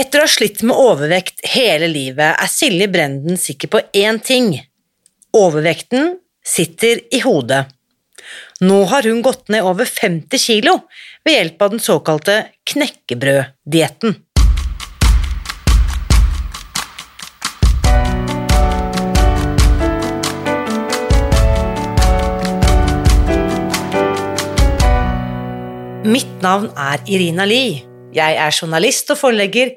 Etter å ha slitt med overvekt hele livet er Silje Brenden sikker på én ting. Overvekten sitter i hodet. Nå har hun gått ned over 50 kilo ved hjelp av den såkalte knekkebrøddietten. Mitt navn er Irina Lie. Jeg er journalist og forlegger,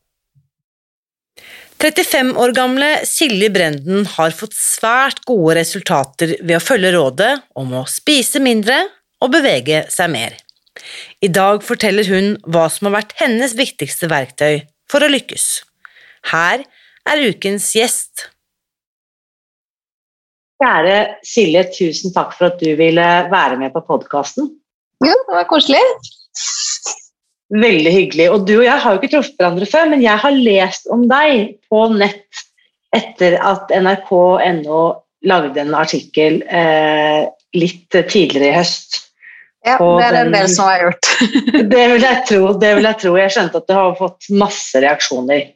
35 år gamle Silje Brenden har fått svært gode resultater ved å følge rådet om å spise mindre og bevege seg mer. I dag forteller hun hva som har vært hennes viktigste verktøy for å lykkes. Her er ukens gjest. Kjære Silje, tusen takk for at du ville være med på podkasten. Jo, det var koselig. Veldig hyggelig. Og du og jeg har jo ikke truffet hverandre før, men jeg har lest om deg på nett etter at nrk.no lagde en artikkel eh, litt tidligere i høst. Ja, det er det en del som har gjort. det, vil jeg tro, det vil jeg tro. Jeg skjønte at du har fått masse reaksjoner.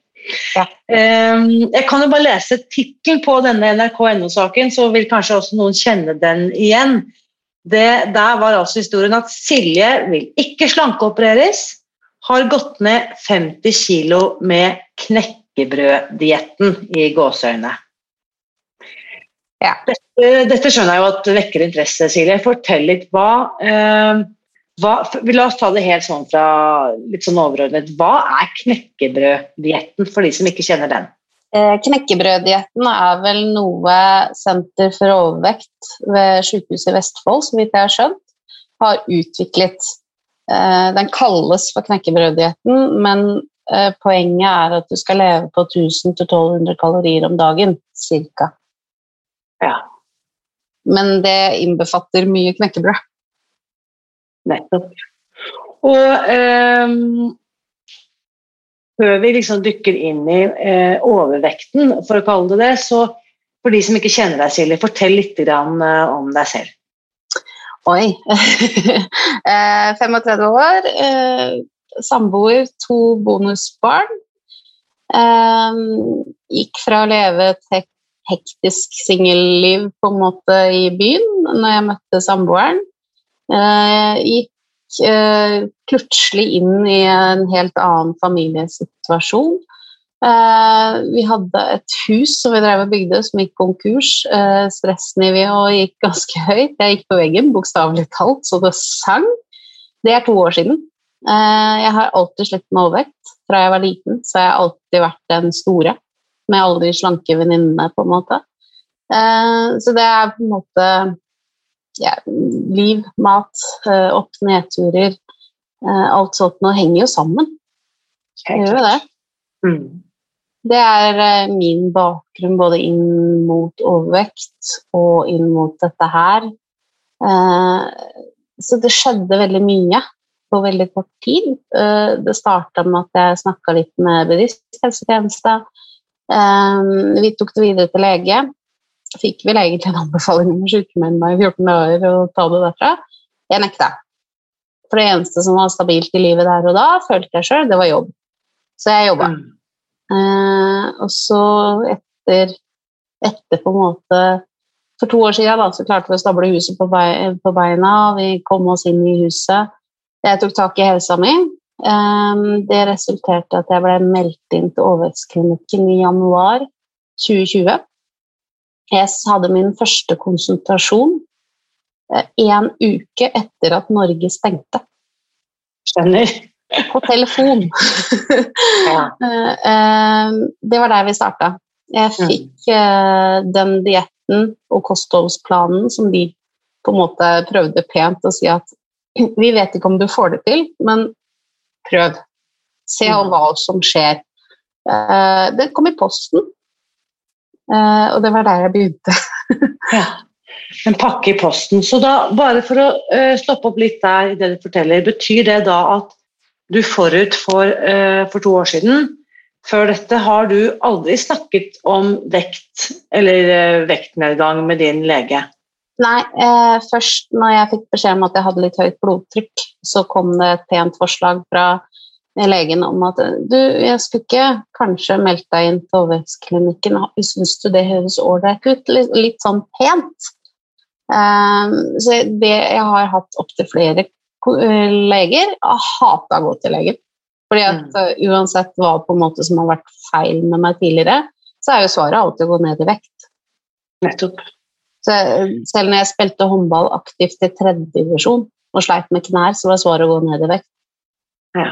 Ja. Um, jeg kan jo bare lese tittelen på denne nrk.no-saken, så vil kanskje også noen kjenne den igjen. Det, der var altså historien at Silje vil ikke slankeopereres, har gått ned 50 kg med knekkebrøddietten i gåseøyne. Ja. Dette, dette, skjønner jeg jo at vekker interesse, Silje. Fortell litt hva, eh, hva La oss ta det helt sånn fra litt sånn overordnet. Hva er knekkebrøddietten for de som ikke kjenner den? Eh, knekkebrøddietten er vel noe Senter for overvekt ved Sykehuset i Vestfold, så vidt jeg har skjønt, har utviklet. Eh, den kalles for knekkebrøddietten, men eh, poenget er at du skal leve på 1000-1200 kalorier om dagen, cirka. Ja. Men det innbefatter mye knekkebrød. Nettopp. Og um, før vi liksom dykker inn i uh, overvekten, for å kalle det det, så for de som ikke kjenner deg, Silje, fortell litt grann, uh, om deg selv. Oi. 35 eh, år, uh, samboer, to bonusbarn. gikk fra å leve et hektisk singelliv på en måte i byen når jeg møtte samboeren. Eh, gikk eh, plutselig inn i en helt annen familiesituasjon. Eh, vi hadde et hus som vi drev og bygde som gikk konkurs. Eh, stressnivået gikk ganske høyt. Jeg gikk på veggen, bokstavelig talt, så det sang. Det er to år siden. Eh, jeg har alltid slitt med overvekt. Fra jeg var liten så har jeg alltid vært den store med alle de slanke venninnene, på en måte. Så det er på en måte ja, liv, mat, opp- og nedturer. Alt sånt nå henger jo sammen. Det gjør jo det. Mm. Det er eh, min bakgrunn både inn mot overvekt og inn mot dette her. Eh, så det skjedde veldig mye på veldig kort tid. Eh, det starta med at jeg snakka litt med bevisst helsetjeneste. vi tok det videre til lege. Fikk vel egentlig en anbefaling om å sykemelde meg i 14 dager og ta det derfra. Jeg nekta. For det eneste som var stabilt i livet der og da, følte jeg sjøl, det var jobb. Så jeg jobba. Mm. Eh, og så etter, etter på en måte For to år siden da, så klarte vi å stable huset på, beina. og Vi kom oss inn i huset. Jeg tok tak i helsa mi. Eh, det resulterte at jeg ble meldt inn til overvektsklinikken i januar 2020. Jeg hadde min første konsultasjon én uke etter at Norge stengte. Skjønner. På telefon. Ja. det var der vi starta. Jeg fikk den dietten og kostholdsplanen som de på en måte prøvde pent å si at vi vet ikke om du får det til, men prøv. Se hva som skjer. Det kom i posten, og det var der jeg begynte. ja. En pakke i posten. Så da, bare for å stoppe opp litt der i det du forteller, betyr det da at du forut for, eh, for to år siden før dette har du aldri snakket om vekt eller eh, vektnedgang med din lege? Nei, eh, først når jeg fikk beskjed om at jeg hadde litt høyt blodtrykk, så kom det et pent forslag fra legen om at du, jeg skulle ikke kanskje meldt deg inn til overvekstklinikken, syns du det høres ålreit ut? Litt, litt, sånn pent. Um, så det, jeg har hatt opptil flere leger. Jeg hata å gå til legen. Fordi at mm. uansett hva på en måte som har vært feil med meg tidligere, så er jo svaret alltid å gå ned i vekt. Nettopp. Så selv når jeg spilte håndball aktivt i tredjedivisjon og sleit med knær, så var svaret å gå ned i vekt. Ja.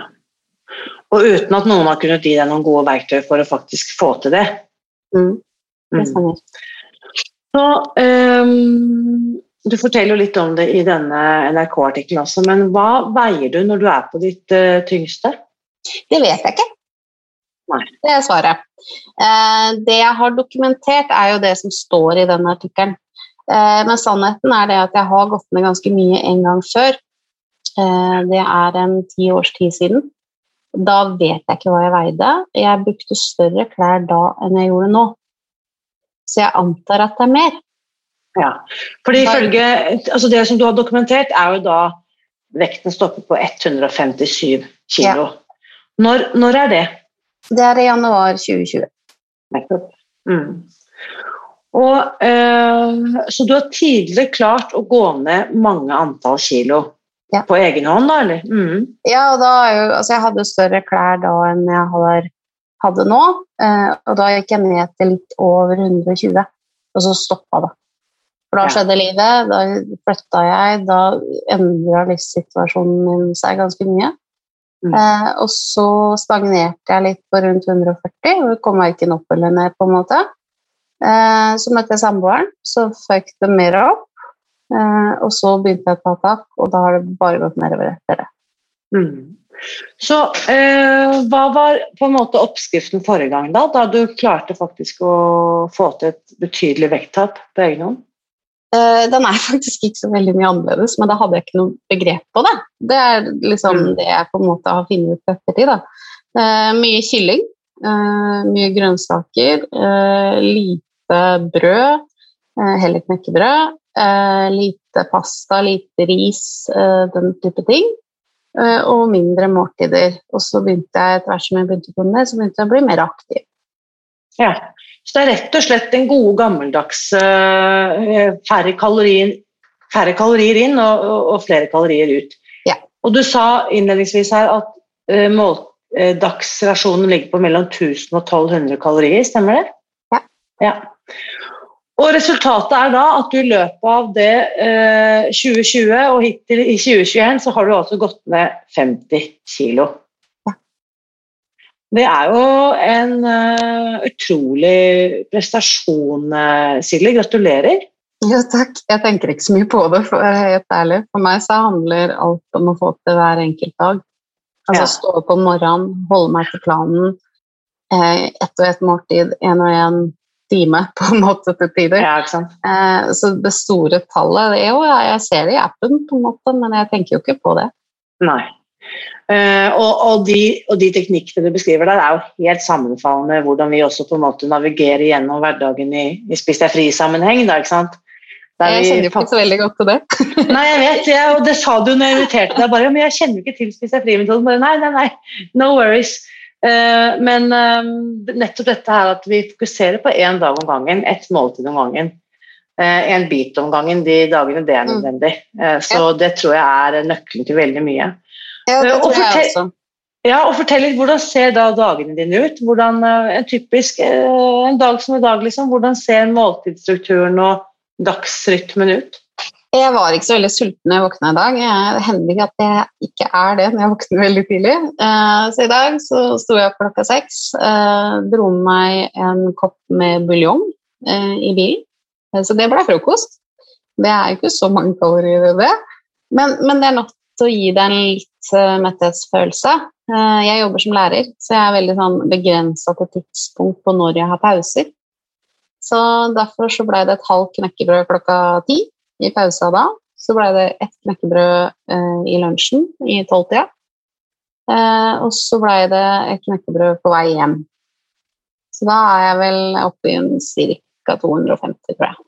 Og uten at noen har kunnet gi deg noen gode verktøy for å faktisk få til det. Mm. Det stemmer. Så, um, du forteller jo litt om det i denne NRK-artikkelen også, men hva veier du når du er på ditt uh, tyngste? Det vet jeg ikke. Nei. Det er svaret. Uh, det jeg har dokumentert, er jo det som står i denne artikkelen. Uh, men sannheten er det at jeg har gått ned ganske mye en gang før. det er en ti års tid siden. Da vet jeg ikke hva jeg veide. Jeg brukte større klær da enn jeg gjorde nå. Så jeg antar at det er mer. Ja, fordi ifølge, altså Det som du har dokumentert, er jo da vekten stopper på 157 kg. Ja. Når, når, er det? Det er i januar 2020. Mm. Og, øh, så du har tidligere klart å gå ned mange antall kilo ja. på egen hånd, da? eller? Mm. Ja, og da altså jeg hadde større klær da enn jeg har hadde nå. Eh, og da gikk jeg ned til litt over 120, og så stoppa det. For da skjedde livet, da flytta jeg, da endra livssituasjonen min seg ganske mye. Mm. Eh, og så stagnerte jeg litt på rundt 140, og kom verken opp eller ned, på en måte. Eh, så møtte jeg samboeren, så føk det mer opp. Eh, og så begynte jeg å ta tak, og da har det bare gått nedover etter det. Mm. Så eh, hva var på en måte oppskriften forrige gang, da? Da du klarte faktisk å få til et betydelig vekttap på egen hånd? Eh, den er faktisk ikke så veldig mye annerledes, men da hadde jeg ikke noe begrep på det. Det er liksom mm. det jeg på en måte har funnet ut ettertid. da. Eh, mye kylling, eh, mye grønnsaker, eh, lite brød, eh, heller knekkebrød, lite pasta, lite ris, den type ting. Eh, og mindre måltider. Og så begynte jeg etter hvert som jeg begynte på det, så begynte jeg å bli mer aktiv. Ja, Så det er rett og slett den gode, gammeldags uh, færre, kalorier, færre, kalorier, inn og, og, flere kalorier ut. Ja. Og du sa innledningsvis her at uh, mål, uh, dagsrasjonen ligger på mellom 1000 og 1200 kalorier, stemmer det? Ja. ja. Og Resultatet er da at du i løpet av det eh, 2020 og hittil i 2021 så har du altså gått ned 50 kg. Det er jo en uh, utrolig prestasjon, uh, Silje. Gratulerer. Jo, takk. Jeg tenker ikke så mye på det, for å være helt ærlig. For meg så handler alt om å få til hver enkelt dag. Altså ja. stå opp om morgenen, holde meg til planen. Eh, ett og ett måltid, én og én time på en måte til tider. Ja, ikke eh, så det store tallet det er jo, Jeg ser det i appen, på en måte, men jeg tenker jo ikke på det. Nei. Uh, og, og, de, og, de, teknikkene du beskriver der, er jo helt sammenfallende hvordan vi også på en måte navigerer gjennom hverdagen i, i Spis deg fri-sammenheng. Jeg kjenner jo ikke så veldig godt til det. nei, jeg vet, jeg, og det sa du når jeg inviterte deg. bare, Men jeg kjenner ikke til Spis deg fri-metoden. Nei, nei, nei, no worries. Eh, men eh, nettopp dette her at vi fokuserer på én dag om gangen, ett måltid om gangen. Eh, en bit om gangen de dagene det er mm. nødvendig. Så det tror jeg er nøkkelen til veldig mye. Ja, det tror jeg også. Ja, og fortell litt, Hvordan ser da dagene dine ut? Hvordan, eh, en typisk eh, en dag som i dag, liksom. Hvordan ser måltidsstrukturen og dagsrytmen ut? Jeg var ikke så veldig sulten da jeg våkna i dag. Det hender ikke at jeg ikke er det når jeg våkner veldig tidlig. Eh, så i dag så sto jeg opp klokka seks, dro med meg en kopp med buljong i bilen. Så det ble frokost. Det er jo ikke så mange kalorier i det, men, men det er nok til å gi deg en litt metthetsfølelse. Eh, jeg jobber som lærer, så jeg er veldig sånn begrensa til tidspunkt på når jeg har pauser. Så derfor så ble det et halvt knekkebrød klokka ti i pausa da. Så ble det ett knekkebrød eh, i lunsjen i tolvtida. Eh, og så ble det et knekkebrød på vei hjem. Så da er jeg vel oppe i ca. 250, tror jeg.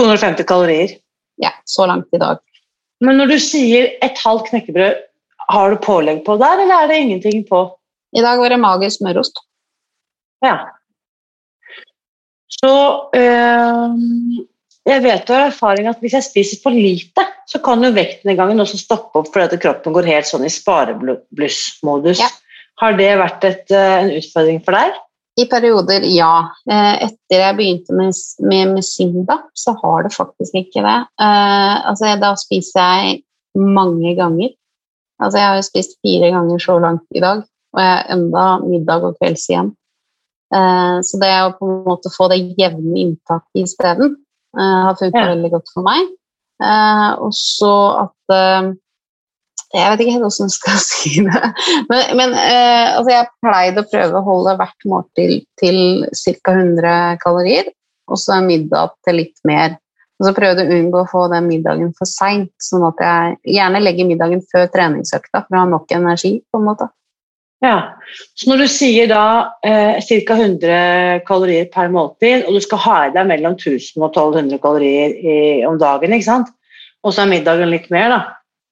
250 kalorier? Ja, så langt i dag. Men når du sier et halvt knekkebrød, har du pålegg på der, eller er det ingenting på? I dag var det magisk smørost. Ja. Så øh, jeg vet av erfaring at hvis jeg spiser for lite, så kan jo vekten i gangen også stoppe opp fordi kroppen går helt sånn i spareblussmodus. Ja. Har det vært et, eh, en utfordring for deg? I perioder, ja. Eh, etter jeg begynte med, med, med Simba, så har det faktisk ikke det. Uh, altså, da spiser jeg mange ganger. Altså, jeg har jo spist fire ganger så langt i dag, og jeg har enda middag og kvelds igjen. Uh, så det å på en måte få det jevne inntaket isteden uh, har funka ja. veldig godt for meg. Uh, og så at Jeg vet ikke helt hvordan jeg skal si det. Men, men altså jeg pleide å prøve å holde hvert måltid til, til ca. 100 kalorier, og så en middag til litt mer. Og så prøvde jeg å unngå å få den middagen for seint, sånn at jeg gjerne legger middagen før treningsøkta for å ha nok energi. på en måte. Ja, Så når du sier da eh, ca. 100 kalorier per måltid, og du skal ha i deg mellom 1000 og 1200 kalorier i, om dagen, ikke sant? og så er middagen litt mer, da.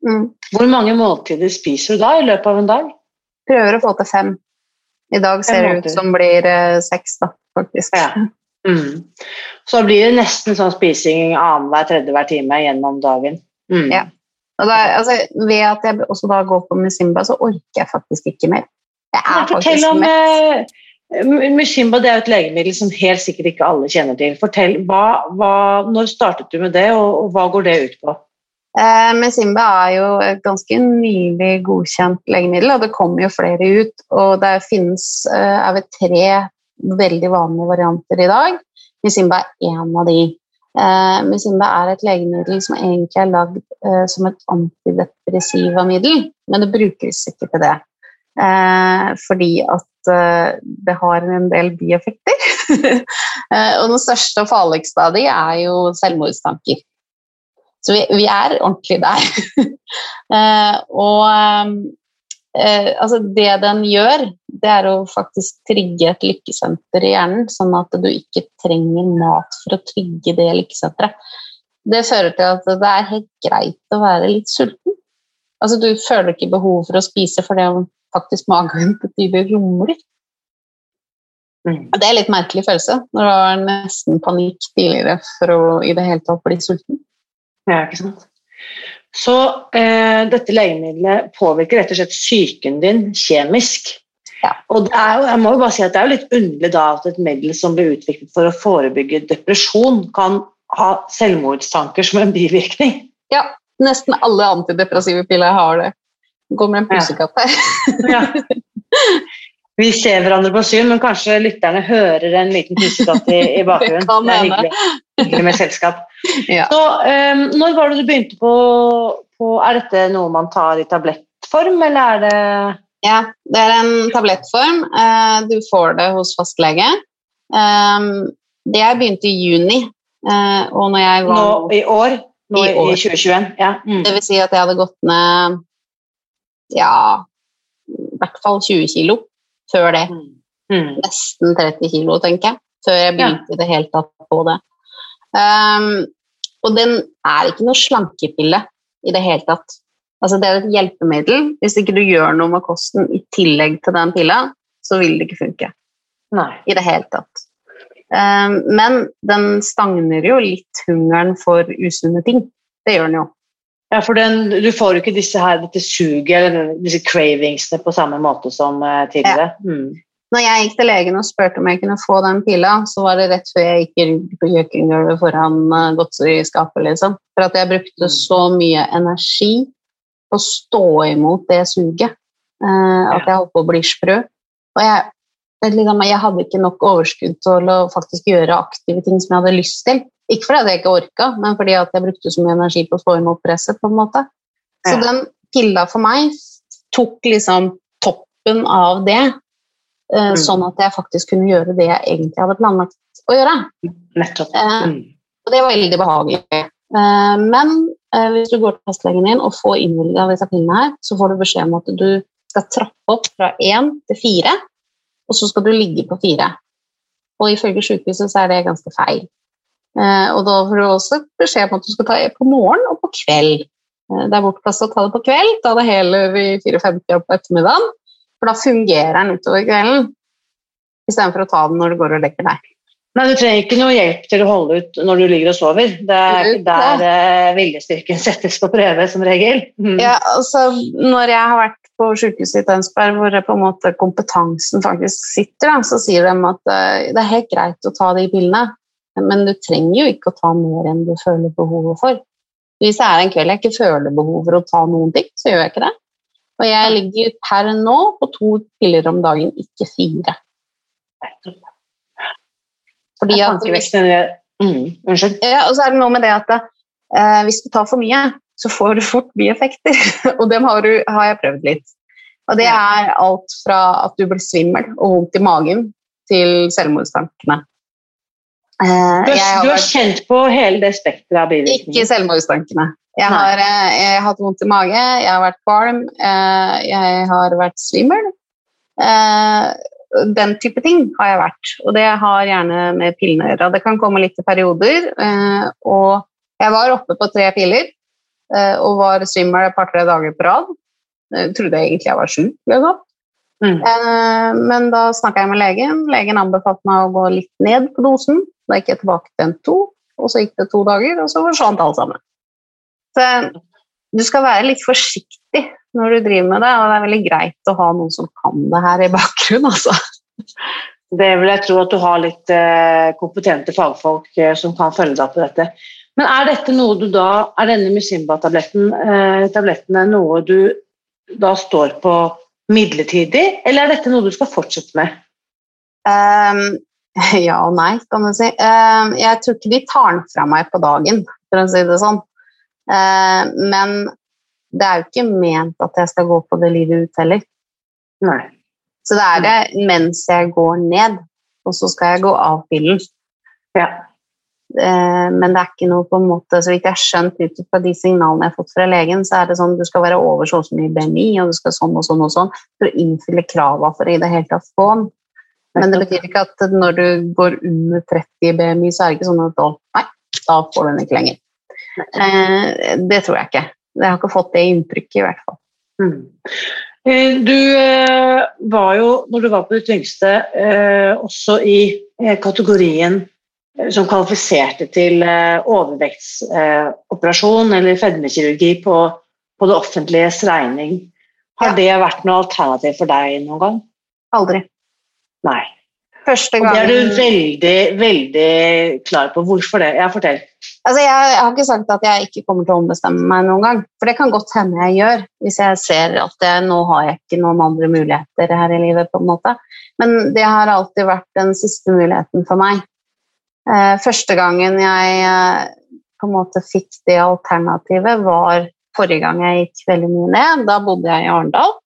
Mm. Hvor mange måltider spiser du da i løpet av en dag? Prøver å få til fem. I dag ser det ut som blir eh, seks, da, faktisk. Ja. Mm. Så blir det nesten sånn spising annenhver tredje-hver time gjennom dagen. Mm. Ja. Og da, altså, ved at jeg også da går på Musimba, så orker jeg faktisk ikke mer. Jeg er Fortell om uh, Musimba det er et legemiddel som helt sikkert ikke alle kjenner til. Fortell, hva, hva, Når startet du med det, og, og hva går det ut på? Eh, Mesimba er jo et ganske nylig godkjent legemiddel, og det kommer jo flere ut. Og det finnes over er vel tre veldig vanlige varianter i dag. Mesimba er en av de. Men simba er et legemiddel som egentlig er lagd eh, som et antidepressiva middel, men det brukes ikke til det. Eh, fordi at eh, det har en del bieffekter. Eh, og den største og farligste av de er jo selvmordstanker. Så vi, vi er ordentlig der. Eh, og eh, altså det den gjør, det er å faktisk trigge et lykkesenter i hjernen, sånn at du ikke trenger mat for å trygge det lykkesenteret. Det fører til at det er helt greit å være litt sulten. Altså Du føler ikke behov for å spise fordi faktisk magen til tider rumler. Mm. Det er en litt merkelig følelse når du har nesten panikk tidligere for å i det hele tatt bli sulten. Ja, ikke sant. Så eh, dette legemiddelet påvirker rett og slett psyken din kjemisk. Ja. Og det er jo, jeg må jo bare si at det er jo litt underlig da at et middel som blir utviklet for å forebygge depresjon, kan ha selvmordstanker som en bivirkning. Ja, nesten alle antidepressive piller har det. Går med en pussekatt her. Ja. Vi ser hverandre på syn, men kanskje lytterne hører en liten pussekatt i, i bakgrunnen. Det, det, er hyggelig, hyggelig med selskap. Ja. Så, um, når var det du begynte på, på, Er dette noe man tar i tablettform, eller er det Ja, det er en tablettform. Uh, du får det hos fastlege. Um, det jeg begynte i juni, uh, og når jeg var Nå i år? Nå i, år. i 2021? Ja. Mm. Det vil si at jeg hadde gått ned ja, i hvert fall 20 kilo før det. Mm. Mm. Nesten 30 kilo, tenker jeg. Før jeg begynte i det hele tatt på det. Um, og den er ikke noe slankepille i det hele tatt. Altså, det er et hjelpemiddel. Hvis ikke du gjør noe med kosten i tillegg til den pilla, så vil det ikke funke. Nei. I det hele tatt. Um, men den stagner jo litt hungeren for usunne ting. Det gjør den jo. Ja, for den, du får jo ikke disse her, dette suget eller disse cravingsene på samme måte som tidligere. tidligere. Mm. Når jeg gikk til legen og spurte om jeg kunne få den pila, så var det rett før jeg gikk på kjøkkengulvet foran eh, godteriskapet, liksom. For at jeg brukte Mm. så mye energi på å stå imot det suget. eh, at jeg holdt på å bli sprø. Og jeg, liksom, jeg hadde ikke nok overskudd til å faktisk gjøre aktive ting som jeg hadde lyst til. Ikke fordi jeg ikke orka, men fordi at jeg brukte så mye energi på å stå imot presset. på en måte. Så den pilla for meg tok liksom toppen av det, Mm. sånn at jeg faktisk kunne gjøre det jeg egentlig hadde planlagt å gjøre. Nettopp. Eh, Mm. Og det var veldig behagelig. Eh, men eh, hvis du går til fastlegen din og får innvilga disse pillene her, så får du beskjed om at du skal trappe opp fra én til fire, og så skal du ligge på fire. Og ifølge sykehuset så er det ganske feil. Eh, og da får du også beskjed om at du skal ta det på morgen og på kveld. Eh, det er bortkasta å ta det på kveld, ta det heller i 4-5 på ettermiddagen, for da fungerer den utover kvelden, istedenfor å ta den når du går og legger deg. Nei, Du trenger ikke noe hjelp til å holde ut når du ligger og sover. Det er ikke der eh, viljestyrken settes på prøve, som regel. Mm. Ja, altså, når jeg har vært på sykehuset i Tønsberg, hvor på en måte kompetansen faktisk sitter, da, så sier de at uh, det er helt greit å ta de pillene, men du trenger jo ikke å ta mer enn du føler behovet for. Hvis det er en kveld jeg ikke føler behov for å ta noen ting, så gjør jeg ikke det. Og jeg ligger per nå på to piller om dagen, ikke fire. Fordi at. Mm. Unnskyld. ja, og så er det noe med det at eh, hvis du tar for mye, så får du fort bieffekter. og dem har, du, har jeg prøvd litt. Og det er alt fra at du blir svimmel og vondt i magen, til selvmordstankene. Eh, Du, har, vært, du har kjent på hele det spekteret av ikke bivirkninger. selvmordstankene. Jeg har, eh, jeg har hatt vondt i mage, jeg har vært kvalm, eh, jeg har vært svimmel. Eh, den type ting har jeg vært, og det har gjerne med pillene å gjøre. Det kan komme litt i perioder, og jeg var oppe på tre piller og var svimmel et par-tre dager på rad. Jeg trodde egentlig jeg var sjuk. Liksom. Mm. Men da snakka jeg med legen. Legen anbefalte meg å gå litt ned på dosen. Da gikk jeg tilbake til en to, og så gikk det to dager, og så forsvant alt sammen. Så du skal være litt forsiktig når du driver med det, og det er veldig greit å ha noen som kan det her i bakgrunnen. Altså. Det vil jeg tro at du har litt eh, kompetente fagfolk eh, som kan følge deg på dette. Men er dette noe du da, er denne Musimba-tabletten eh, noe du da står på midlertidig, eller er dette noe du skal fortsette med? Um, ja og nei, kan du si. Um, jeg tror ikke de tar den fra meg på dagen, for å si det sånn. Ehm, men det er jo ikke ment at jeg skal gå på det livet ut heller. Nei. Så det er det mens jeg går ned, og så skal jeg gå av pillen. Ja. Eh, men det er ikke noe på en måte, så vidt jeg har skjønt ut fra de signalene jeg har fått fra legen, så er det sånn du skal være over så og så mye BMI, og du skal sånn og sånn og sånn, for å innfylle krava for i det hele tatt få den. Men det betyr ikke at når du går under 30 BMI, så er det ikke sånn at da, nei, da får du den ikke lenger. Eh, det tror jeg ikke. Jeg har ikke fått det inntrykket, i hvert fall. Mm. Eh, Du eh, var jo, når du var på ditt yngste, eh, også i kategorien som kvalifiserte til eh, overvektsoperasjon eller fedmekirurgi på, på det offentliges regning. Har Ja. det vært noe alternativ for deg noen gang? Aldri. Nei. Første Og det er du veldig, veldig klar på. Hvorfor det? Ja, fortell. Altså, jeg, jeg har ikke sagt at jeg ikke kommer til å ombestemme meg noen gang. For det kan godt hende jeg gjør, hvis jeg ser at jeg, nå har jeg ikke noen andre muligheter her i livet. på en måte. Men det har alltid vært den siste muligheten for meg. Eh, første gangen jeg eh, på en måte fikk det alternativet, var forrige gang jeg gikk veldig mye ned. Da bodde jeg i Arendal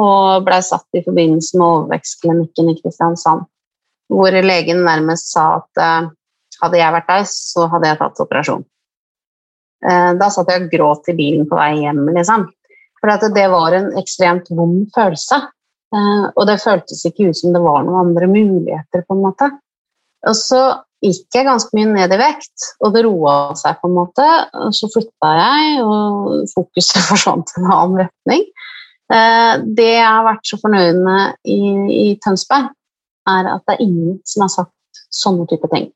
og blei satt i forbindelse med overvekstklinikken i Kristiansand. Hvor legen nærmest sa at eh, hadde jeg vært der, så hadde jeg tatt operasjon. Eh, Da satt jeg og gråt i bilen på vei hjem, liksom. For det var en ekstremt vond følelse. Eh, Og det føltes ikke ut som det var noen andre muligheter, på en måte. Og så gikk jeg ganske mye ned i vekt, og det roa seg på en måte. Og så flytta jeg, og fokuset forsvant i en annen retning. Det jeg har vært så fornøyd med i, i Tønsberg, er at det er ingen som har sagt sånne type ting.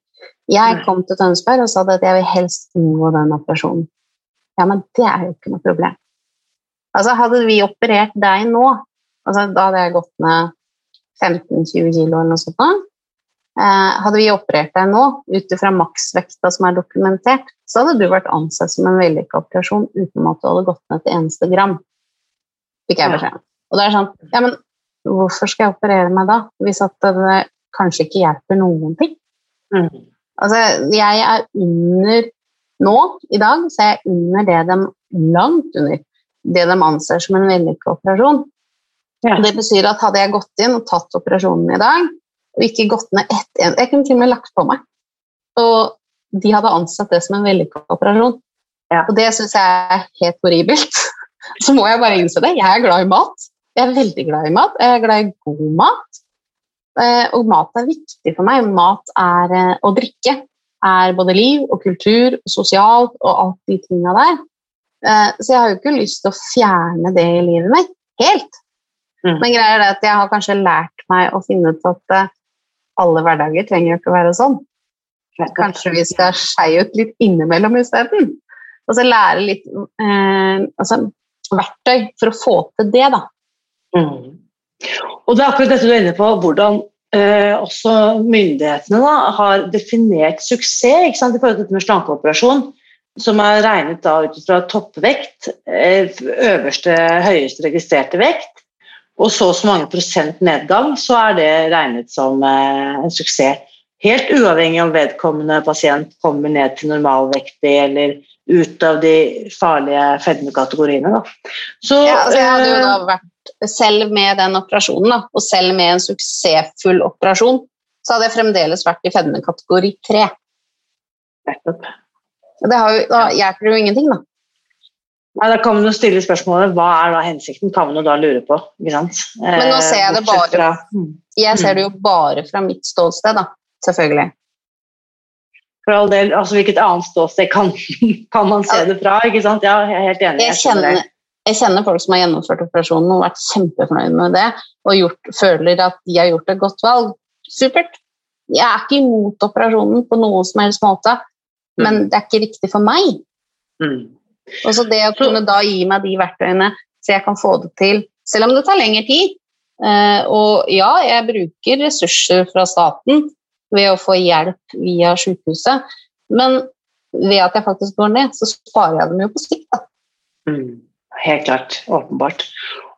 Jeg kom til Tønsberg og sa at jeg vil helst unngå den operasjonen. Ja, men det er jo ikke noe problem. Altså, hadde vi operert deg nå, altså, da hadde jeg gått ned 15-20 kilo eller noe sånt. Eh, hadde vi operert deg nå ut ifra maksvekta som er dokumentert, så hadde du vært ansett som en vellykka operasjon uten at du hadde gått ned til eneste gram. Fikk jeg beskjed om. Og det er sånn Ja, men hvorfor skal jeg operere meg da, hvis at det kanskje ikke hjelper noen ting? Mm. Altså, jeg er under Nå, i dag, så er jeg under det de Langt under det de anser som en vellykket operasjon. Ja. Det betyr at hadde jeg gått inn og tatt operasjonen i dag, og ikke gått ned ett en, Jeg kunne til og med lagt på meg. Og de hadde ansett det som en vellykket operasjon. Ja. Og det syns jeg er helt horribelt. Så må jeg bare innse det. Jeg er glad i mat. Jeg er veldig glad i mat. Jeg er glad i god mat. Eh, Og mat er viktig for meg. Mat er, å og drikke er både liv og kultur og sosialt og alt de tinga der. Eh, Så jeg har jo ikke lyst til å fjerne det i livet mitt helt. Mm. Men greia er det at jeg har kanskje lært meg å finne ut at eh, alle hverdager trenger ikke å være sånn. Kanskje vi skal skeie ut litt innimellom isteden. Og så lære litt eh, altså, verktøy for å få til det, da. Mm. Og det er akkurat dette du er inne på, hvordan eh, også myndighetene da, har definert suksess ikke sant, i forhold til dette med slankeoperasjon, som er regnet da ut fra toppvekt, eh, øverste, høyeste registrerte vekt, og så og så mange prosent nedgang, så er det regnet som eh, en suksess. Helt uavhengig om vedkommende pasient kommer ned til normalvektig eller ut av de farlige fedmekategoriene. Da. Så, Ja, altså jeg hadde jo eh, da vært, selv med den operasjonen, da, og selv med en suksessfull operasjon, så hadde jeg fremdeles vært i fedmekategori 3. nettopp. Det har jo, da hjelper det jo ingenting, da. Nei, da kan man jo stille spørsmålet hva er da hensikten, kan man jo da lure på. Ikke sant? Men nå ser jeg det Eh, bare- Mm. Jeg ser det jo bare fra mitt ståsted, da. Selvfølgelig. For all del, altså Hvilket annet ståsted kan, kan man se det fra? ikke sant? Ja, jeg er helt enig. Jeg kjenner. Jeg kjenner folk som har gjennomført operasjonen og vært kjempefornøyd med det, og gjort, føler at de har gjort et godt valg. Supert. Jeg er ikke imot operasjonen på noen som helst måte, men det er ikke riktig for meg. Mm. Og så det å kunne da gi meg de verktøyene så jeg kan få det til, selv om det tar lengre tid. Eh, og ja, jeg bruker ressurser fra staten ved å få hjelp via sykehuset, men ved at jeg faktisk går ned, så sparer jeg dem jo på sikt. da. Mm. Helt klart. Åpenbart.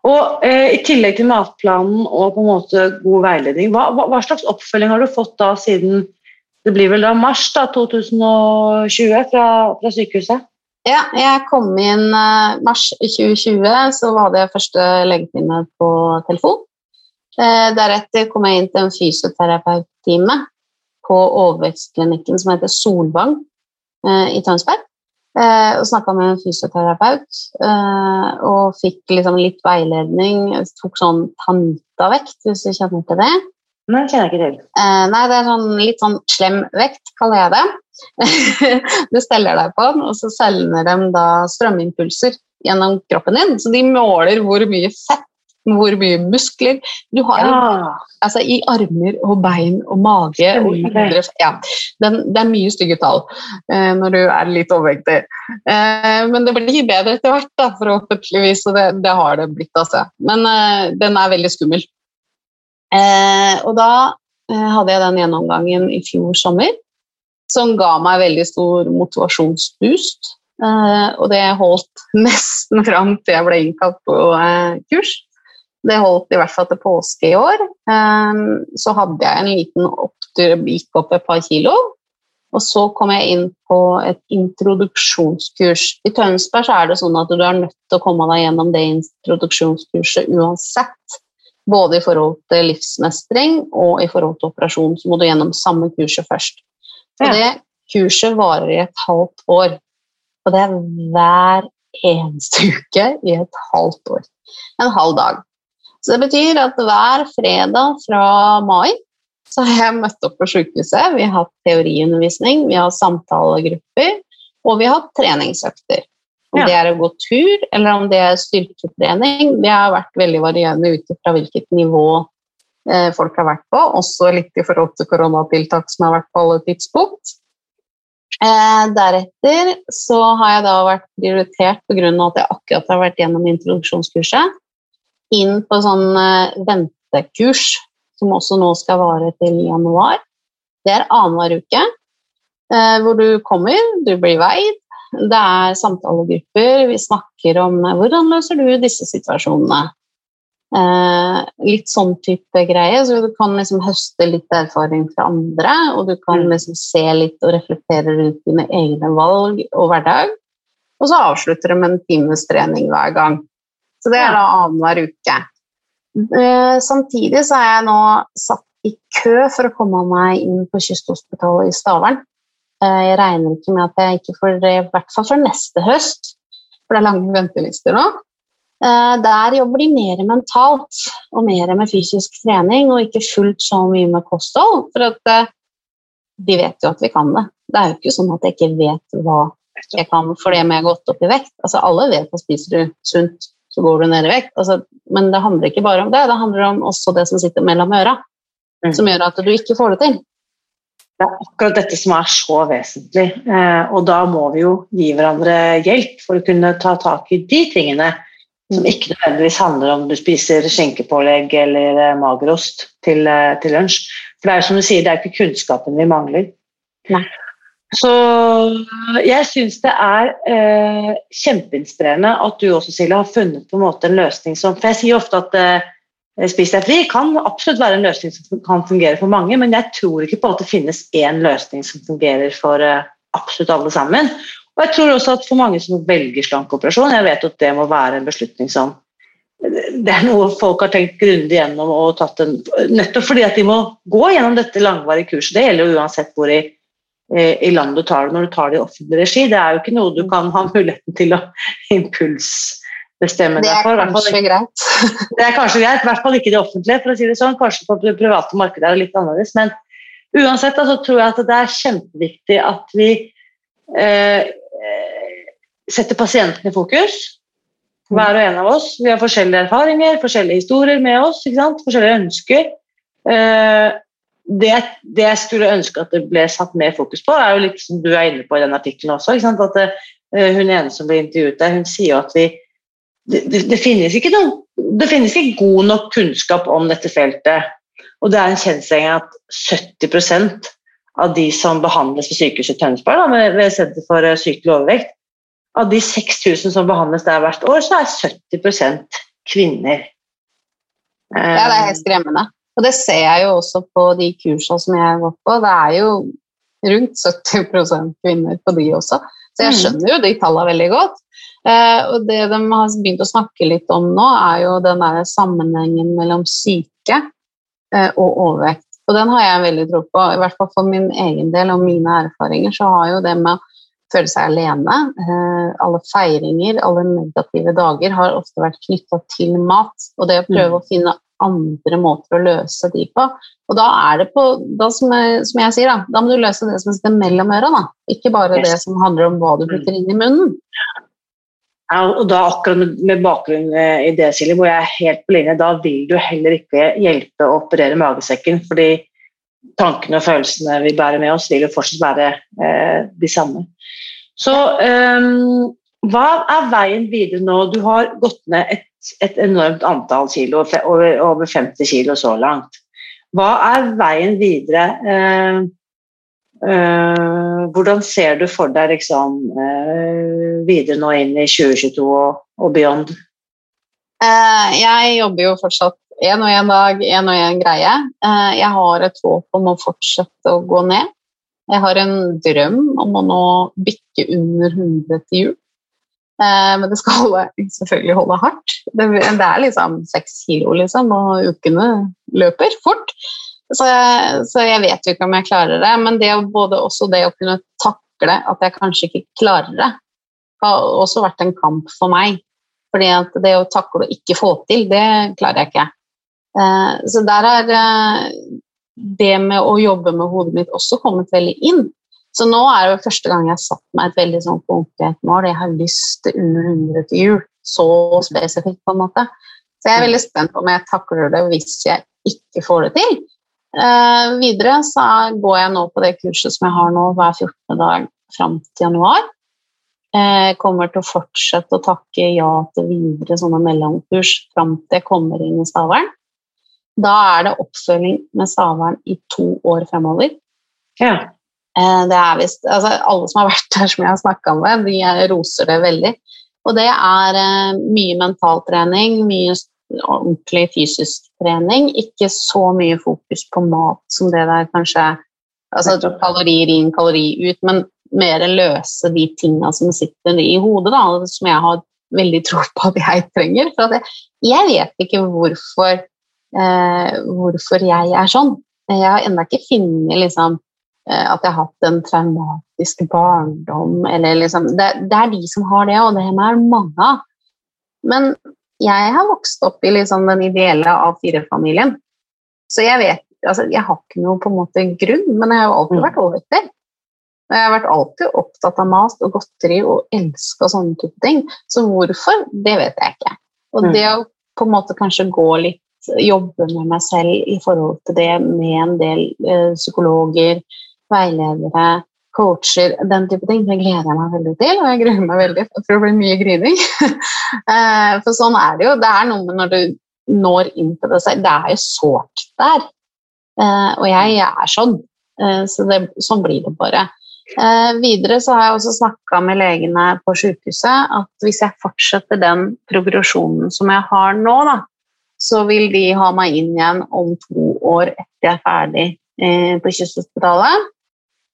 Og eh, I tillegg til matplanen og på en måte god veiledning, hva, hva, hva slags oppfølging har du fått da siden det blir vel da mars da, 2020 fra, fra sykehuset? Ja, jeg kom inn eh, mars 2020, så hadde jeg første legetime på telefon. Eh, deretter kom jeg inn til en fysioterapeuttime på overvekstklinikken som heter Solvang eh, i Tønsberg. Eh, og snakka med en fysioterapeut eh, og fikk liksom litt veiledning. Jeg tok sånn Tanita-vekt, hvis du kjenner til det. Nei, kjenner jeg ikke til. Eh, nei, det er sånn litt sånn slem vekt, kaller jeg det. du steller deg på den, og så sender de da strømimpulser gjennom kroppen din. Så de måler hvor mye fett, hvor mye muskler du har Ja. altså i armer og bein og mage. Og indre, ja, den, det er mye stygge tall eh, når du er litt overvektig. Eh, men det blir bedre etter hvert, da, forhåpentligvis. Og det, det har det blitt. Altså. Men eh, den er veldig skummel. Eh, og da eh, hadde jeg den gjennomgangen i fjor sommer, som ga meg veldig stor motivasjonsboost. Uh, og det holdt nesten fram til jeg ble innkalt på uh, kurs. Det holdt i hvert fall til påske i år. Um, så hadde jeg en liten opptur, gikk opp et par kilo. Og så kom jeg inn på et introduksjonskurs. I Tønsberg så er det sånn at du er nødt til å komme deg gjennom det introduksjonskurset uansett. Både i forhold til livsmestring og i forhold til operasjon, så må du gjennom samme kurset først. Og det kurset varer i et halvt år. Og det er hver eneste uke i et halvt år. En halv dag. Så det betyr at hver fredag fra mai så har jeg møtt opp på sykehuset. Vi har hatt teoriundervisning, vi har samtalegrupper, og vi har hatt treningsøkter. Om Ja. det er å gå tur, eller om det er styrketrening, det har vært veldig varierende ut fra hvilket nivå eh, folk har vært på, også litt i forhold til koronatiltak som har vært på alle tidspunkt. Eh, deretter så har jeg da vært prioritert pga. at jeg akkurat har vært gjennom introduksjonskurset, inn på sånn eh, ventekurs, som også nå skal vare til januar. Det er annenhver uke, eh, hvor du kommer, du blir veid. Det er samtalegrupper, vi snakker om eh, hvordan løser du disse situasjonene. Eh, litt sånn type greie, så du kan liksom høste litt erfaring fra andre, og du kan mm. liksom se litt og reflektere rundt dine egne valg og hverdag. Og så avslutter du med en times trening hver gang. Så det er da annenhver uke. Eh, samtidig så er jeg nå satt i kø for å komme meg inn på Kysthospitalet i Stavern. Eh, jeg regner ikke med at jeg ikke får det, i hvert fall for neste høst, for det er lange ventelister nå. Eh, der jobber de mer mentalt og mer med fysisk trening, og ikke fullt så mye med kosthold. For at de vet jo at vi kan det. Det er jo ikke sånn at jeg ikke vet hva jeg kan fordi jeg har gått opp i vekt. Altså, alle vet at spiser du sunt, så går du ned i vekt. Altså, men det handler ikke bare om det, det handler om også det som sitter mellom øra, mm. som gjør at du ikke får det til. Det er akkurat dette som er så vesentlig, eh, og da må vi jo gi hverandre hjelp for å kunne ta tak i de tingene som ikke nødvendigvis handler om du spiser skinkepålegg eller eh, magerost til, eh, til, lunsj. For det er som du sier, det er ikke kunnskapen vi mangler. Nei. Så jeg syns det er eh, kjempeinspirerende at du også, Silje, har funnet på en måte en løsning som For jeg sier ofte at eh, Spis deg fri kan absolutt være en løsning som kan fungere for mange, men jeg tror ikke på at det finnes én løsning som fungerer for eh, absolutt alle sammen. Og jeg tror også at for mange som velger slankeoperasjon, jeg vet at det må være en beslutning som det er noe folk har tenkt grundig gjennom og tatt en, nettopp fordi at de må gå gjennom dette langvarige kurset. Det gjelder jo uansett hvor i, i land du tar det når du tar det i offentlig regi. Det er jo ikke noe du kan ha muligheten til å impulsbestemme deg for. Det er kanskje greit. det er kanskje greit, i hvert fall ikke det offentlige, for å si det sånn. Kanskje på det private markedet er det litt annerledes. Men uansett altså, tror jeg at det er kjempeviktig at vi eh, Eh, setter pasienten i fokus. Hver og en av oss. Vi har forskjellige erfaringer, forskjellige historier med oss, forskjellige ønsker. Eh, det, det, jeg skulle ønske at det ble satt mer fokus på, er jo litt som du er inne på i den artikkelen også. at det, eh, Hun ene som ble intervjuet der, hun sier at vi, det, det, finnes ikke noen, det finnes ikke god nok kunnskap om dette feltet. Og det er en kjensgjerning at 70% av de som behandles ved sykehuset i Tønsberg, ved Senter for eh, sykelig overvekt, av de 6000 som behandles der hvert år, så er 70 kvinner. Ja, det er helt skremmende. Og det ser jeg jo også på de kursene som jeg gått på. Det er jo rundt 70% kvinner på de også. Så jeg mm. skjønner jo de tallene veldig godt. Eh, og det de har begynt å snakke litt om nå, er jo den der sammenhengen mellom syke eh, og overvekt. Og den har jeg veldig tro på. I hvert fall for min egen del og mine erfaringer så har jo det med å føle seg alene, eh, alle feiringer, alle negative dager har ofte vært knytta til mat. Og det å prøve mm. å finne andre måter å løse de på. Og da er det på, da som, jeg, som jeg sier, da, da må du løse det som sitter mellom øra. Da. Ikke bare yes. det som handler om hva du putter inn i munnen. Ja, og da akkurat med, med bakgrunn eh, i det, Silje, hvor jeg er helt på linje, da vil du heller ikke hjelpe å operere magesekken, fordi tankene og følelsene vi bærer med oss, vil jo fortsatt være eh, de samme. Så eh, hva er veien videre nå? Du har gått ned et, et enormt antall kilo, over, over 50 kilo så langt. Hva er veien videre? Eh, eh, hvordan ser du for deg liksom, eh, videre nå inn i 2022 og, og beyond? Uh, jeg jobber jo fortsatt én og én dag, én og én greie. jeg har et håp om å fortsette å gå ned. Jeg har en drøm om å nå bikke under 100 til jul. Men det skal holde, selvfølgelig holde hardt. Det, det er liksom seks kilo, liksom, og ukene løper fort. Så jeg, så jeg, vet jo ikke om jeg klarer det. Men det både også det å kunne takle at jeg kanskje ikke klarer det, har også vært en kamp for meg. Fordi at det å takle å ikke få til, det klarer jeg ikke. Eh, så der er eh, det med å jobbe med hodet mitt også kommet veldig inn. Så nå er det første gang jeg har satt meg et veldig sånn konkret mål. Jeg har lyst til under 100 til jul. Så spesifikt, på en måte. Så jeg er veldig spent på om jeg takler det hvis jeg ikke får det til. Eh, videre så går jeg nå på det kurset som jeg har nå hver 14. dag fram til januar. Eh, kommer til å fortsette å takke ja til videre sånne mellomkurs fram til jeg kommer inn i Stavern. Da er det oppfølging med Stavern i to år fremover. Ja. Eh, det er vist, altså Alle som har vært der, som jeg har snakka med, de roser det veldig. Og det er eh, mye mentaltrening, mye ordentlig fysisk trening. Ikke så mye fokus på mat som det der kanskje Altså kalorier inn, kalori ut, men mer løse de tinga som sitter i hodet, da, som jeg har veldig tro på at jeg trenger. For jeg, jeg vet ikke hvorfor, eh, hvorfor jeg er sånn. Jeg har ennå ikke funnet liksom, eh, at jeg har hatt en traumatisk barndom. Eller liksom, det, det, er de som har det, og det er mange av. Men jeg har vokst opp i liksom, den ideelle A4-familien. Så jeg vet altså, Jeg har ikke noe på en måte grunn, men jeg har jo alltid mm. vært overvektig. Jeg har vært alltid opptatt av mat og godteri og elska sånne type ting. Så hvorfor, det vet jeg ikke. Og mm. det å på en måte kanskje gå litt Jobbe med meg selv i forhold til det med en del ø, psykologer, veiledere, coacher, den type ting, det gleder jeg meg veldig til. Og jeg gruer meg veldig for det blir mye grining. eh, for sånn er det jo. Det er noe med når du når inn til det selv. Det er jo sårt der. Eh, og jeg er sånn. Eh, så det, sånn blir det bare. Videre så har jeg også snakka med legene på sykehuset at hvis jeg fortsetter den progresjonen som jeg har nå, da, så vil de ha meg inn igjen om to år etter jeg er ferdig på Kysthospitalet,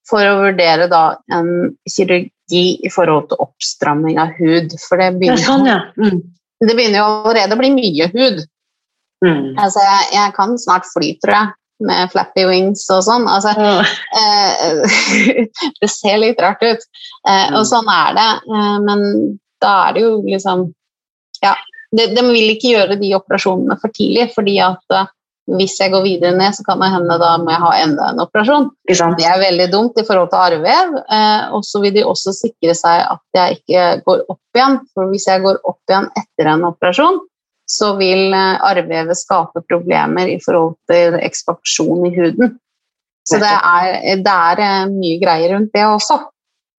for å vurdere da en kirurgi i forhold til oppstramming av hud. For det begynner, sånn, ja. mm. det begynner jo allerede å bli mye hud. Mm. Altså, jeg, jeg, kan snart fly, tror jeg med flappy wings og sånn. Altså, eh, det ser litt rart ut. Eh, og mm. sånn er det. Eh, men da er det jo liksom Ja, de, de, vil ikke gjøre de operasjonene for tidlig, fordi at eh, hvis jeg går videre ned, så kan det hende da må jeg ha enda en operasjon. Det er veldig dumt i forhold til arrvev. Eh, og så vil de også sikre seg at jeg ikke går opp igjen. For hvis jeg går opp igjen etter en operasjon, så vil eh, arrvevet skape problemer i forhold til ekspansjon i huden. Så det er, det er, eh, mye greier rundt det også.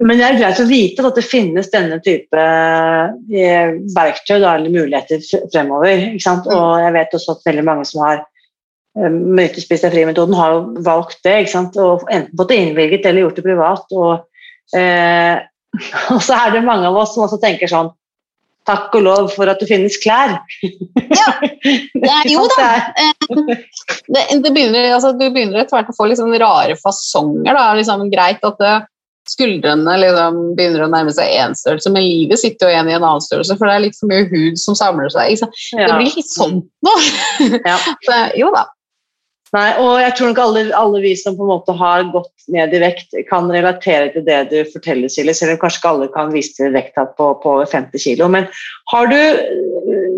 Men det er greit å vite at det finnes denne type verktøy eller muligheter fremover. Mm. Og jeg vet også at veldig mange som har Spis deg fri-metoden, har valgt det. og Enten fått det innvilget eller gjort det privat. Og, eh, og så er det mange av oss som også tenker sånn Takk og lov for at det finnes klær. ja, det er, jo da. Eh, det, det begynner, altså, du begynner etter hvert å få liksom rare fasonger. Da. Liksom, greit at det, eh, skuldrene liksom, begynner å nærme seg én størrelse, men livet sitter jo igjen i en annen størrelse, for det er litt for mye hud som samler seg. Det blir litt sånn nå. ja. jo da. Nei, og jeg tror nok alle, alle, vi som på en måte har gått ned i vekt, kan relatere til det du forteller, Silje, selv om kanskje ikke alle kan vise til vekta på, på over 50 kg. Men har du,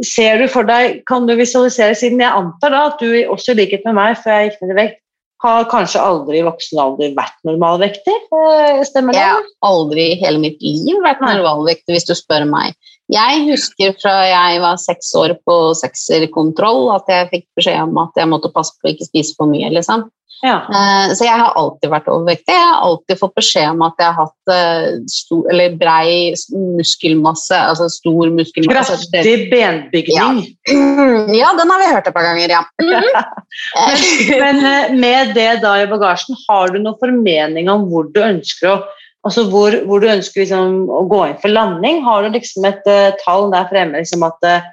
ser du for deg, kan du visualisere, siden jeg antar da at du også i likhet med meg før jeg gikk ned i vekt, har kanskje aldri i voksen alder vært normalvektig? Eh, stemmer det? Jeg har aldri i hele mitt liv vært normalvektig, hvis du spør meg. Jeg husker fra jeg var seks år på sekserkontroll at jeg fikk beskjed om at jeg måtte passe på å ikke spise for mye. liksom. Ja. Eh, så jeg har alltid vært overvektig. Jeg har alltid fått beskjed om at jeg har hatt eh, stor, eller brei muskelmasse, altså stor muskelmasse. Kraftig benbygning. Ja. ja. den har vi hørt et par ganger, ja. men, men eh, med det da i bagasjen, har du noen formening om hvor du ønsker å Altså hvor, hvor du ønsker liksom å gå inn for landing? Har du liksom et uh, tall der fremme liksom at uh,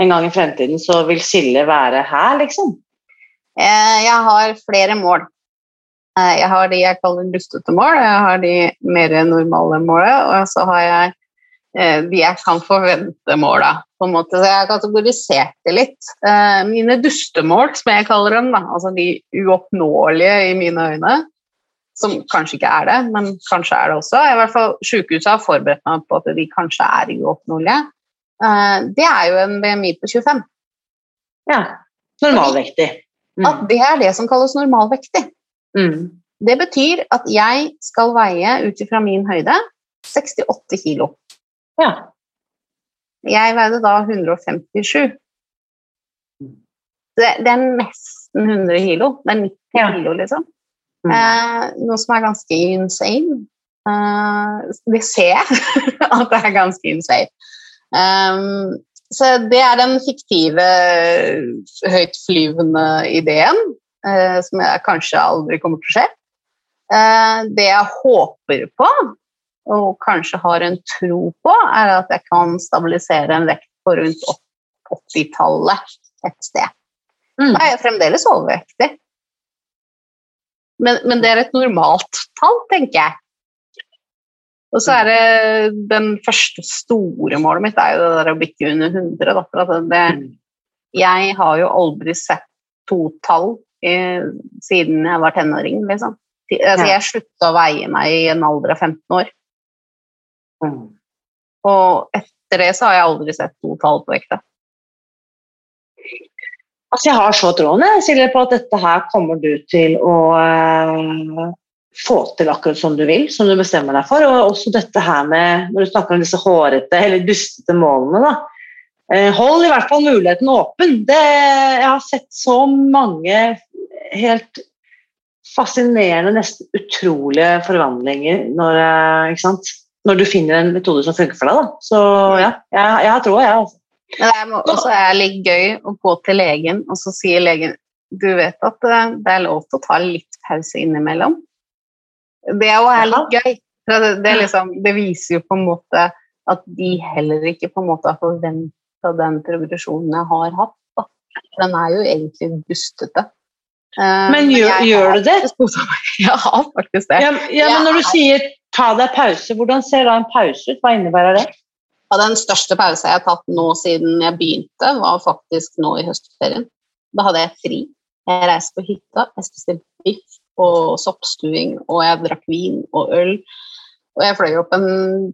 en gang i fremtiden så vil skillet være her, liksom? Uh, jeg har flere mål. jeg har de jeg kaller dustete mål, jeg har de mer normale målene, og så har jeg de jeg kan forvente måla. På en måte. Så jeg har kategorisert det litt. mine dustemål, som jeg kaller dem, da, altså de uoppnåelige i mine øyne, som kanskje ikke er det, men kanskje er det også. I hvert fall Sykehuset har forberedt meg på at de kanskje er uoppnåelige. Eh, det er jo en BMI på 25. Ja. Normalvektig. Mm. At det er det som kalles normalvektig. Mm. Det betyr at jeg skal veie ut ifra min høyde 68 kilo. Ja. Jeg veide da 157. Det, det er nesten 100 kilo. Det er 90 ja. kilo, liksom. Mm. Eh, noe som er ganske insane. Det ser jeg at det er ganske insane. Um, så det er den fiktive, høytflyvende ideen eh, som jeg kanskje aldri kommer til å skje. Eh, det jeg håper på, og kanskje har en tro på, er at jeg kan stabilisere en vekt på rundt 80-tallet et sted. Da er jeg fremdeles overvektig. Men, men, det er et normalt tall, tenker jeg. Og så er det den første store målet mitt er jo det der å bikke under 100. Da, for det, jeg har jo aldri sett to tall i, siden jeg var tenåring, liksom. Altså, jeg slutta å veie meg i en alder av 15 år. Mm. Og etter det så har jeg aldri sett to tall på vekta. Altså, jeg har så troen Silje, på at dette her kommer du til å uh, få til akkurat som du vil, som du bestemmer deg for. Og også dette her med, når du snakker om disse hårete eller dustete målene, da. Eh, hold i hvert fall muligheten åpen. Det, jeg har sett så mange helt fascinerende, nesten utrolige forvandlinger når, eh, når du finner en metode som funker for deg. Da. Så ja, jeg, jeg har troa, jeg. Altså. Men det også er litt gøy å gå til legen, og så sier legen du vet at eh, det er lov til å ta litt pause innimellom. Det er jo litt gøy. Det, liksom, det, viser jo på en måte at de heller ikke på en måte har forventa den progresjonen jeg har hatt. Da. Den er jo egentlig dustete. Uh, men gjør, men gjør du det? Jeg har faktisk det. Ja, ja men når du sier ta deg pause, hvordan ser da en pause ut? Hva innebærer det? Ja, den største pausen jeg har tatt nå siden jeg begynte, var faktisk nå i høstferien. Da hadde jeg fri. Jeg reiste på hytta, jeg spiste biff og soppstuing, og jeg drakk vin og øl. Og jeg fløy opp en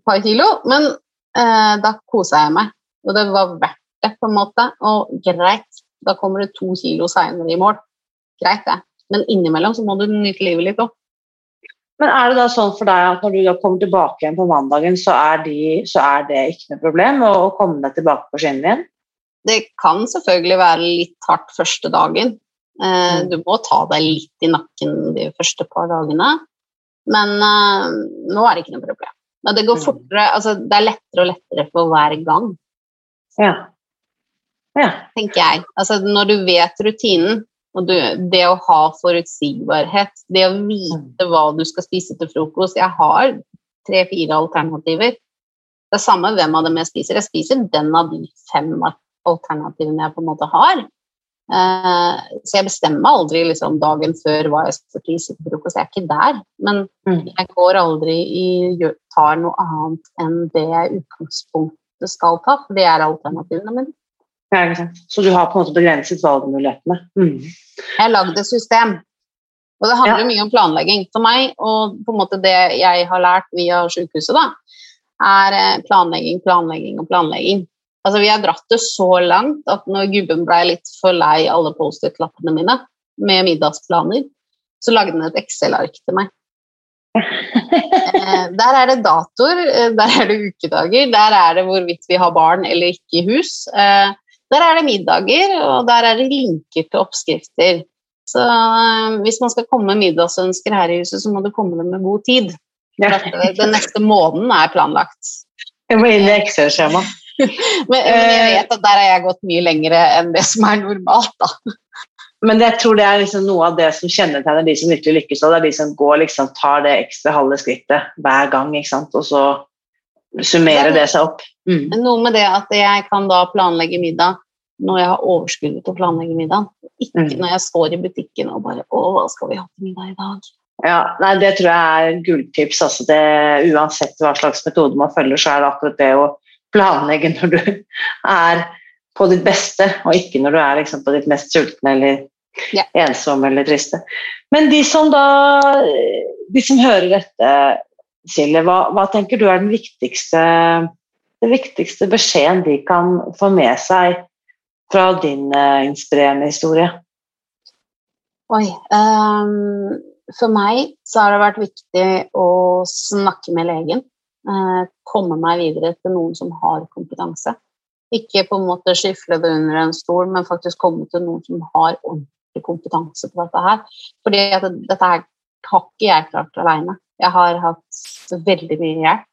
par kilo, men eh, da kosa jeg meg. Og det var verdt det, på en måte. Og greit, da kommer det to kilo seinere i mål. Greit, det. Men innimellom så må du nyte livet litt òg. Men er det da sånn for deg at når du da kommer tilbake igjen på mandagen, så er, de, så er det ikke noe problem å, å komme deg tilbake på skinnene igjen? Det kan selvfølgelig være litt hardt første dagen, Eh, mm. Du må ta deg litt i nakken de første par dagene, men uh, nå er det ikke noe problem. Men det går mm. fortere, altså det er lettere og lettere for hver gang. Ja. ja. Tenker jeg. Altså når du vet rutinen, og det å ha forutsigbarhet, det å vite hva du skal spise til frokost Jeg har tre-fire alternativer. Det er samme hvem av dem jeg spiser. Jeg spiser den av de fem alternativene jeg på en måte har. Uh, så jeg bestemmer aldri liksom, dagen før hva jeg skal spise til frokost. Jeg er ikke der. Men mm. jeg går aldri i tar noe annet enn det jeg i utgangspunktet skal ta, for det er alternativene mine. Ja, så du har på en måte begrenset valgmulighetene? Mm. Jeg har lagd et system. Og det handler ja. mye om planlegging. For meg, og på en måte det jeg har lært via sykehuset, da, er eh, planlegging, planlegging og planlegging. Altså, vi har dratt det så langt at når gubben ble litt for lei alle Post-It-lappene mine med middagsplaner, så lagde han et Excel-ark til meg. eh, der er det datoer, eh, der er det ukedager, der er det hvorvidt vi har barn eller ikke i hus. Eh, der er det middager, og der er det linker til oppskrifter. Så eh, hvis man skal komme med middagsønsker her i huset, så må du komme dem med god tid. For den neste måneden er planlagt. Jeg må inn i Excel-skjemaet. men, men, jeg vet at der har jeg gått mye lenger enn det som er normalt, da. Men jeg tror det er liksom noe av det som kjennetegner de som virkelig lykkes. Og det er de som går, liksom, tar det ekstra halve skrittet hver gang, og så summerer det, seg opp. Mm. Noe med det at jeg kan da planlegge middag når jeg har overskuddet til å planlegge middag. Ikke mm. når jeg står i butikken og bare Å, hva skal vi ha til middag i dag? Ja, nei, Det tror jeg er gulltips. Altså det, uansett hva slags metode man følger, så er det akkurat det å planlegge når du er på ditt beste, og ikke når du er liksom, på ditt mest sultne eller ja. ensomme eller triste. Men de som da De som hører dette, Silje, hva, hva, tenker du er den viktigste, den viktigste beskjeden de kan få med seg fra din uh, inspirerende historie? Oi um, For meg så har det vært viktig å snakke med legen Uh, komme meg videre til noen som har kompetanse. Ikke på en måte skyfle det under en stol, men faktisk komme til noen som har ordentlig kompetanse på dette her. Fordi dette har ikke jeg klart alene. Jeg har hatt veldig mye hjelp.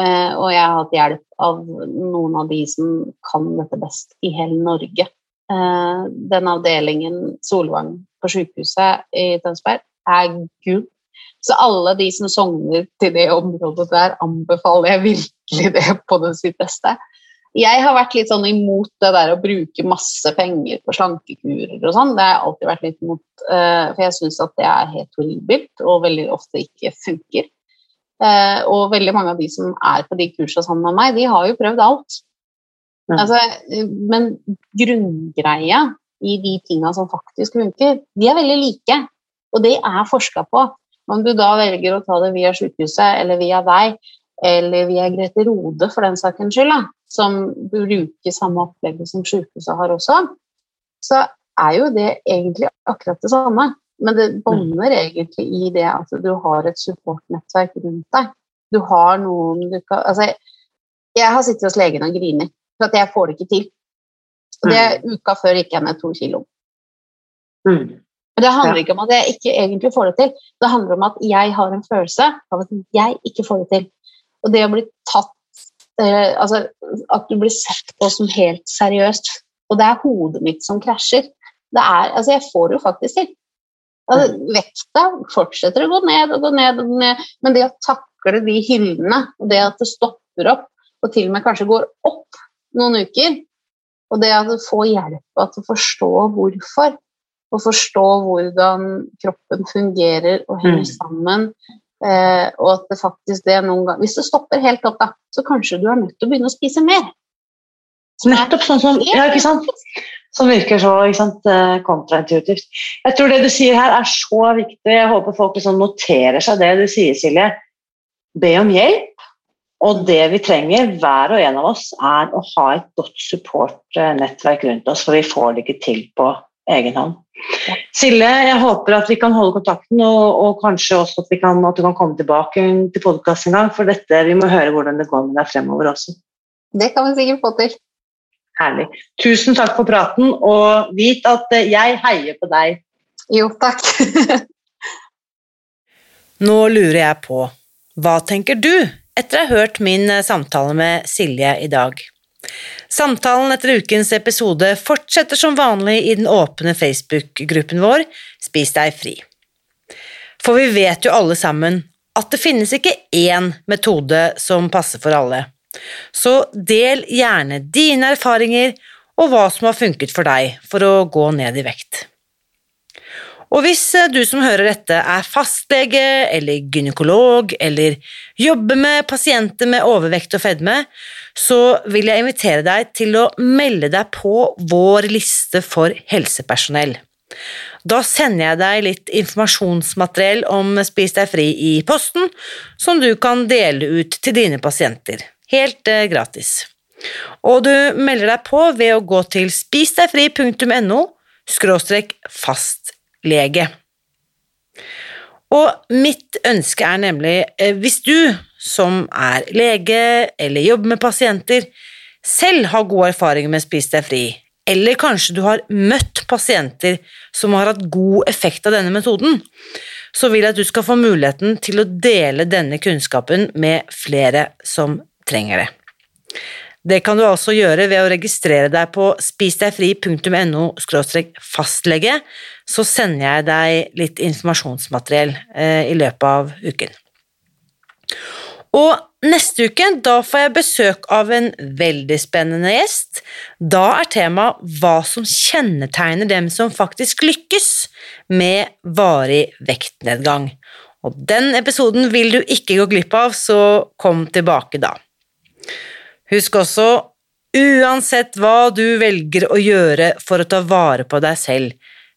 Eh, og jeg har hatt hjelp av noen av de som kan dette best i hele Norge. Eh, den avdelingen Solvang på sykehuset i Tønsberg er gull. Så alle de som sogner til det området der, anbefaler jeg virkelig det på det sitt beste. Jeg har vært litt sånn imot det der å bruke masse penger på slankekurer og sånn. Det har jeg alltid vært litt imot, eh, for jeg syns at det er helt horribelt og veldig ofte ikke funker. Eh, og veldig mange av de som er på de kursene sammen med meg, de har jo prøvd alt. Ja. Altså, men grunngreia i de tinga som faktisk funker, de er veldig like. Og det er forska på. Om du da velger å ta det via sykehuset eller via deg, eller via Grete Rode for den sakens skyld, da, som bruker samme opplegget som sykehuset har også, så er jo det egentlig akkurat det samme. Men det bånder egentlig i det at du har et supportnettverk rundt deg. Du har noen du kan Altså, jeg har sittet hos legen og grinet for at jeg får det ikke til. Og det er mm. uka før gikk jeg ned to kilo. Mm. Men det handler ikke om at jeg ikke egentlig får det til. Det handler om at jeg har en følelse av at jeg ikke får det til. Og det å bli tatt eh, Altså at du blir sett på som helt seriøst. Og det er hodet mitt som krasjer. Det er, altså jeg får det jo faktisk til. Altså, vekta fortsetter å gå ned og gå ned, og gå ned, men det å takle de hyllene, og det at det stopper opp, og til og med kanskje går opp noen uker, og det at du får hjelp til å forstå hvorfor, og forstå hvordan kroppen fungerer og henger mm. sammen, eh, og at det faktisk det noen gang Hvis det stopper helt opp, da, så kanskje du er nødt til å begynne å spise mer. Nettopp sånn som Ja, ikke sant? som virker så sant, eh, kontraintuitivt. Jeg tror det du sier her, er så viktig. Jeg håper folk liksom noterer seg det du sier, Silje. Be om hjelp. Og det vi trenger, hver og en av oss, er å ha et godt support-nettverk rundt oss, for vi får det ikke til på egen hånd. Silje, jeg håper at vi kan holde kontakten, og, og kanskje også at, kan, at, du kan komme tilbake til podkast en gang. For dette, vi må høre hvordan det går med deg fremover også. Det kan vi sikkert få til. Herlig. Tusen takk for praten, og vit at eh, jeg heier på deg. Jo, takk. Nå lurer jeg på, hva tenker du etter å ha hørt min eh, samtale med Silje i dag? Samtalen etter ukens episode fortsetter som vanlig i den åpne Facebook-gruppen vår Spis deg fri. For vi vet jo alle sammen at det finnes ikke én metode som passer for alle. Så del gjerne dine erfaringer og hva som har funket for deg for å gå ned i vekt. Og hvis eh, du som hører dette er fastlege eller gynekolog eller jobber med pasienter med overvekt og fedme, så vil jeg invitere deg til å melde deg på vår liste for helsepersonell. Da sender jeg deg litt informasjonsmateriell om Spis deg fri i posten, som du kan dele ut til dine pasienter helt eh, gratis. Og du melder deg på ved å gå til spisdegfri.no skråstrek fastlege. Og mitt ønske er nemlig, eh, hvis du som er lege eller jobber med pasienter, selv har gode erfaringer med Spis deg fri, eller kanskje du har møtt pasienter som har hatt god effekt av denne metoden, så vil jeg at du skal få muligheten til å dele denne kunnskapen med flere som trenger det. Det kan du altså gjøre ved å registrere deg på spisdegfri.no fastlege, så sender jeg deg litt informasjonsmateriell eh, i løpet av uken. Og neste uke da får jeg besøk av en veldig spennende gjest. Da er temaet hva som kjennetegner dem som faktisk lykkes med varig vektnedgang. Og den episoden vil du ikke gå glipp av, så kom tilbake da. Husk også, uansett hva du velger å gjøre for å ta vare på deg selv,